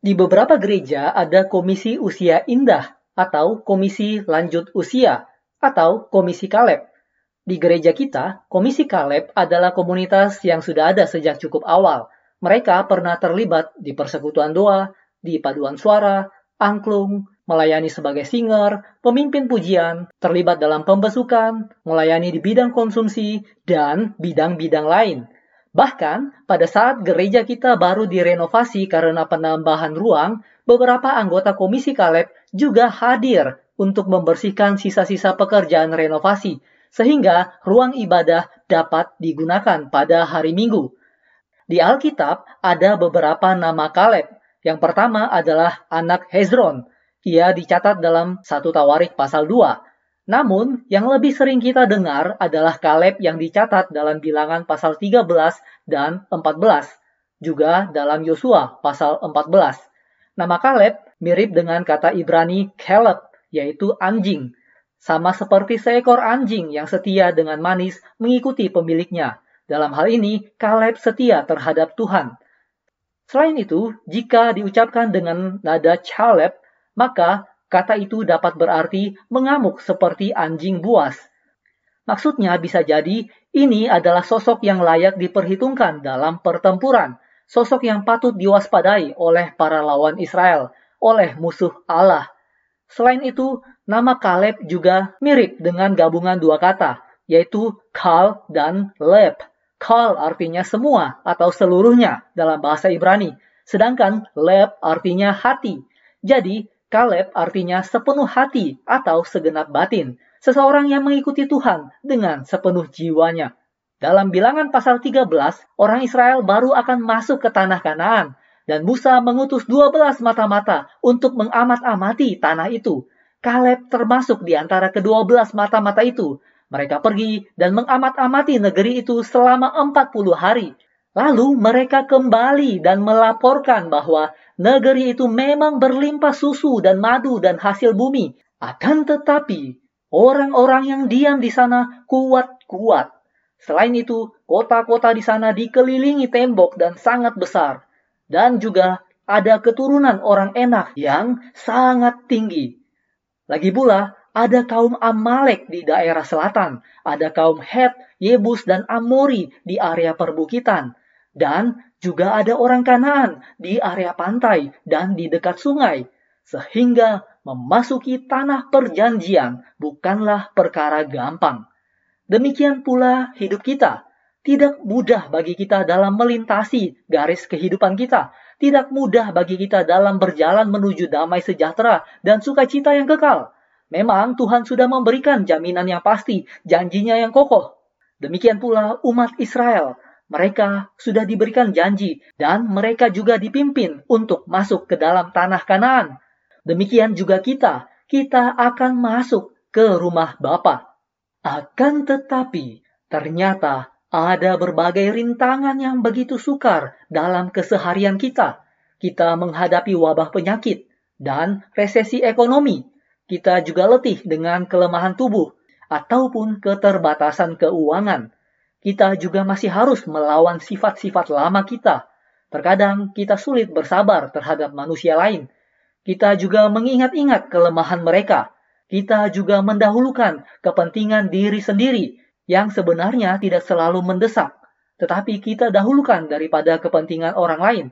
Di beberapa gereja ada komisi usia indah atau komisi lanjut usia atau komisi Kaleb. Di gereja kita, komisi Kaleb adalah komunitas yang sudah ada sejak cukup awal. Mereka pernah terlibat di persekutuan doa, di paduan suara, angklung, melayani sebagai singer, pemimpin pujian, terlibat dalam pembesukan, melayani di bidang konsumsi, dan bidang-bidang lain. Bahkan, pada saat gereja kita baru direnovasi karena penambahan ruang, beberapa anggota Komisi Kaleb juga hadir untuk membersihkan sisa-sisa pekerjaan renovasi, sehingga ruang ibadah dapat digunakan pada hari Minggu. Di Alkitab ada beberapa nama Kaleb. Yang pertama adalah anak Hezron. Ia dicatat dalam satu Tawarik pasal 2. Namun, yang lebih sering kita dengar adalah Kaleb yang dicatat dalam bilangan pasal 13 dan 14, juga dalam Yosua pasal 14. Nama Kaleb mirip dengan kata Ibrani Caleb, yaitu anjing, sama seperti seekor anjing yang setia dengan manis mengikuti pemiliknya. Dalam hal ini, Kaleb setia terhadap Tuhan. Selain itu, jika diucapkan dengan nada Caleb, maka Kata itu dapat berarti mengamuk seperti anjing buas. Maksudnya bisa jadi ini adalah sosok yang layak diperhitungkan dalam pertempuran, sosok yang patut diwaspadai oleh para lawan Israel, oleh musuh Allah. Selain itu, nama Kaleb juga mirip dengan gabungan dua kata, yaitu Kal dan Leb. Kal artinya semua atau seluruhnya dalam bahasa Ibrani, sedangkan Leb artinya hati. Jadi, Kaleb artinya sepenuh hati atau segenap batin, seseorang yang mengikuti Tuhan dengan sepenuh jiwanya. Dalam bilangan pasal 13, orang Israel baru akan masuk ke tanah Kanaan, dan Musa mengutus 12 mata-mata untuk mengamat-amati tanah itu. Kaleb termasuk di antara kedua belas mata-mata itu. Mereka pergi dan mengamat-amati negeri itu selama 40 hari. Lalu mereka kembali dan melaporkan bahwa negeri itu memang berlimpah susu dan madu dan hasil bumi. Akan tetapi, orang-orang yang diam di sana kuat-kuat. Selain itu, kota-kota di sana dikelilingi tembok dan sangat besar. Dan juga ada keturunan orang enak yang sangat tinggi. Lagi pula, ada kaum Amalek di daerah selatan, ada kaum Het, Yebus, dan Amori di area perbukitan, dan juga ada orang Kanaan di area pantai dan di dekat sungai, sehingga memasuki tanah perjanjian bukanlah perkara gampang. Demikian pula hidup kita. Tidak mudah bagi kita dalam melintasi garis kehidupan kita. Tidak mudah bagi kita dalam berjalan menuju damai sejahtera dan sukacita yang kekal. Memang Tuhan sudah memberikan jaminan yang pasti, janjinya yang kokoh. Demikian pula umat Israel mereka sudah diberikan janji dan mereka juga dipimpin untuk masuk ke dalam tanah Kanaan. Demikian juga kita, kita akan masuk ke rumah Bapa. Akan tetapi, ternyata ada berbagai rintangan yang begitu sukar dalam keseharian kita. Kita menghadapi wabah penyakit dan resesi ekonomi. Kita juga letih dengan kelemahan tubuh ataupun keterbatasan keuangan kita juga masih harus melawan sifat-sifat lama kita. Terkadang kita sulit bersabar terhadap manusia lain. Kita juga mengingat-ingat kelemahan mereka. Kita juga mendahulukan kepentingan diri sendiri yang sebenarnya tidak selalu mendesak, tetapi kita dahulukan daripada kepentingan orang lain.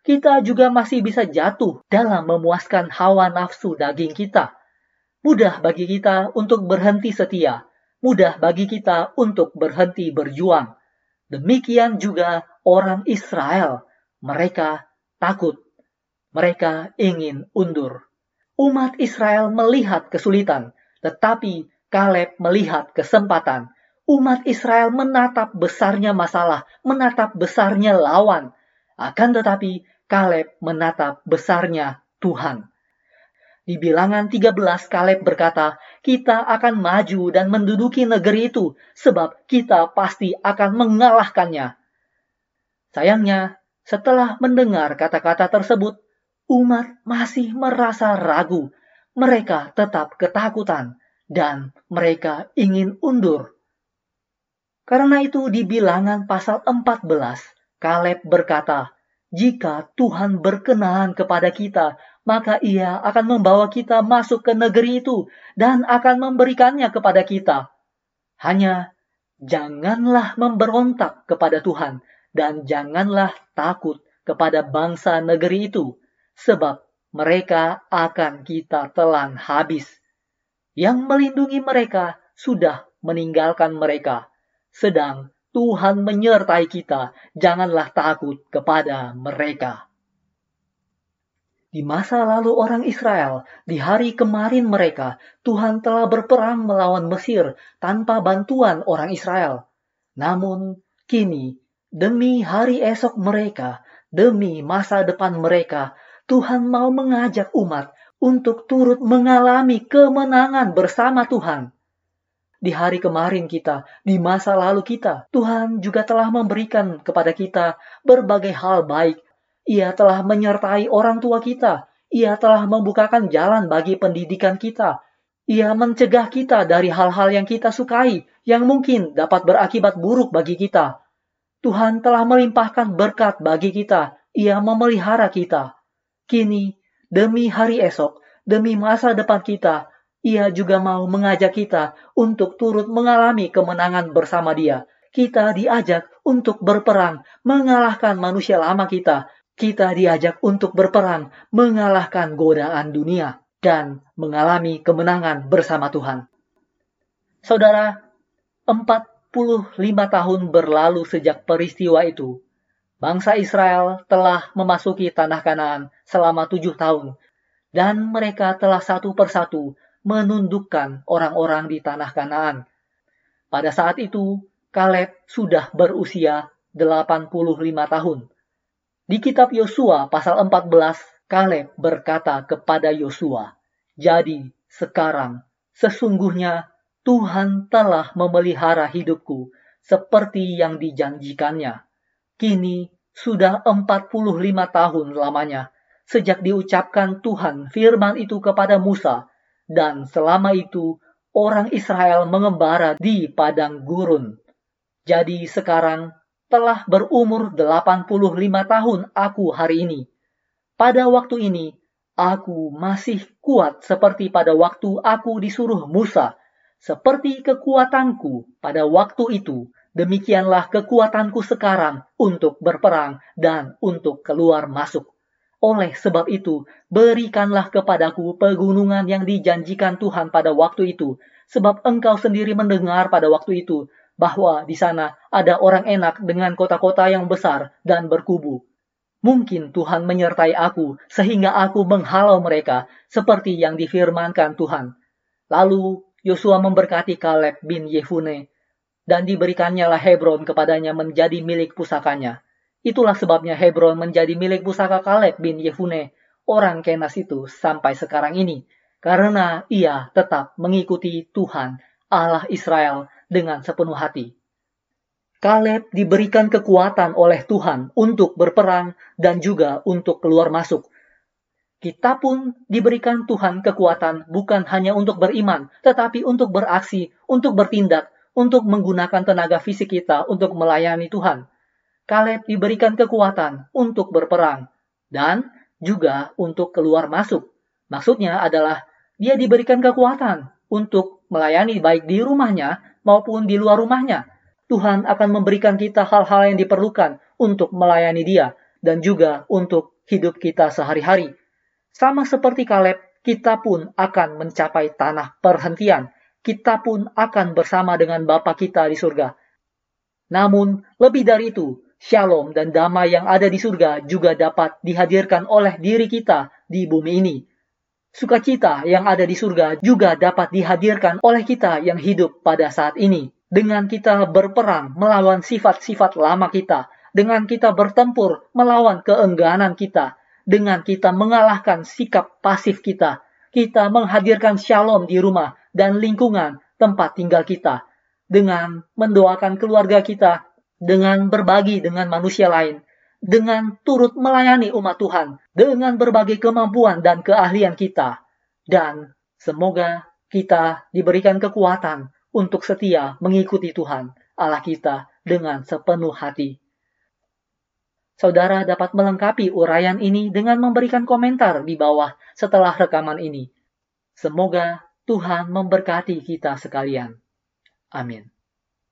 Kita juga masih bisa jatuh dalam memuaskan hawa nafsu daging kita. Mudah bagi kita untuk berhenti setia, mudah bagi kita untuk berhenti berjuang. Demikian juga orang Israel, mereka takut, mereka ingin undur. Umat Israel melihat kesulitan, tetapi Kaleb melihat kesempatan. Umat Israel menatap besarnya masalah, menatap besarnya lawan. Akan tetapi Kaleb menatap besarnya Tuhan. Di bilangan 13 Kaleb berkata, kita akan maju dan menduduki negeri itu sebab kita pasti akan mengalahkannya. Sayangnya, setelah mendengar kata-kata tersebut, umat masih merasa ragu. Mereka tetap ketakutan dan mereka ingin undur. Karena itu di bilangan pasal 14, Kaleb berkata, jika Tuhan berkenan kepada kita, maka Ia akan membawa kita masuk ke negeri itu dan akan memberikannya kepada kita. Hanya janganlah memberontak kepada Tuhan dan janganlah takut kepada bangsa negeri itu, sebab mereka akan kita telan habis. Yang melindungi mereka sudah meninggalkan mereka, sedang Tuhan menyertai kita, janganlah takut kepada mereka. Di masa lalu orang Israel, di hari kemarin mereka, Tuhan telah berperang melawan Mesir tanpa bantuan orang Israel. Namun, kini, demi hari esok mereka, demi masa depan mereka, Tuhan mau mengajak umat untuk turut mengalami kemenangan bersama Tuhan di hari kemarin kita, di masa lalu kita. Tuhan juga telah memberikan kepada kita berbagai hal baik. Ia telah menyertai orang tua kita. Ia telah membukakan jalan bagi pendidikan kita. Ia mencegah kita dari hal-hal yang kita sukai, yang mungkin dapat berakibat buruk bagi kita. Tuhan telah melimpahkan berkat bagi kita. Ia memelihara kita. Kini, demi hari esok, demi masa depan kita, ia juga mau mengajak kita untuk turut mengalami kemenangan bersama dia. Kita diajak untuk berperang, mengalahkan manusia lama kita. Kita diajak untuk berperang, mengalahkan godaan dunia, dan mengalami kemenangan bersama Tuhan. Saudara, 45 tahun berlalu sejak peristiwa itu. Bangsa Israel telah memasuki tanah Kanaan selama tujuh tahun, dan mereka telah satu persatu menundukkan orang-orang di tanah Kanaan. Pada saat itu, Kaleb sudah berusia 85 tahun. Di kitab Yosua pasal 14, Kaleb berkata kepada Yosua, "Jadi sekarang sesungguhnya Tuhan telah memelihara hidupku seperti yang dijanjikannya. Kini sudah 45 tahun lamanya sejak diucapkan Tuhan firman itu kepada Musa dan selama itu orang Israel mengembara di padang gurun. Jadi sekarang telah berumur 85 tahun aku hari ini. Pada waktu ini, aku masih kuat seperti pada waktu aku disuruh Musa. Seperti kekuatanku pada waktu itu, demikianlah kekuatanku sekarang untuk berperang dan untuk keluar masuk. Oleh sebab itu, berikanlah kepadaku pegunungan yang dijanjikan Tuhan pada waktu itu, sebab engkau sendiri mendengar pada waktu itu bahwa di sana ada orang enak dengan kota-kota yang besar dan berkubu. Mungkin Tuhan menyertai aku sehingga aku menghalau mereka seperti yang difirmankan Tuhan. Lalu Yosua memberkati Kaleb bin Yefune dan diberikannya lah Hebron kepadanya menjadi milik pusakanya. Itulah sebabnya Hebron menjadi milik pusaka Kaleb bin Yefune, orang Kenas itu sampai sekarang ini, karena ia tetap mengikuti Tuhan, Allah Israel, dengan sepenuh hati. Kaleb diberikan kekuatan oleh Tuhan untuk berperang dan juga untuk keluar masuk. Kita pun diberikan Tuhan kekuatan bukan hanya untuk beriman, tetapi untuk beraksi, untuk bertindak, untuk menggunakan tenaga fisik kita untuk melayani Tuhan. Kaleb diberikan kekuatan untuk berperang dan juga untuk keluar masuk. Maksudnya adalah dia diberikan kekuatan untuk melayani baik di rumahnya maupun di luar rumahnya. Tuhan akan memberikan kita hal-hal yang diperlukan untuk melayani dia dan juga untuk hidup kita sehari-hari. Sama seperti Kaleb, kita pun akan mencapai tanah perhentian. Kita pun akan bersama dengan Bapa kita di surga. Namun, lebih dari itu, shalom dan damai yang ada di surga juga dapat dihadirkan oleh diri kita di bumi ini. Sukacita yang ada di surga juga dapat dihadirkan oleh kita yang hidup pada saat ini. Dengan kita berperang melawan sifat-sifat lama kita, dengan kita bertempur melawan keengganan kita, dengan kita mengalahkan sikap pasif kita, kita menghadirkan shalom di rumah dan lingkungan tempat tinggal kita, dengan mendoakan keluarga kita dengan berbagi dengan manusia lain, dengan turut melayani umat Tuhan, dengan berbagai kemampuan dan keahlian kita. Dan semoga kita diberikan kekuatan untuk setia mengikuti Tuhan, Allah kita, dengan sepenuh hati. Saudara dapat melengkapi uraian ini dengan memberikan komentar di bawah setelah rekaman ini. Semoga Tuhan memberkati kita sekalian. Amin.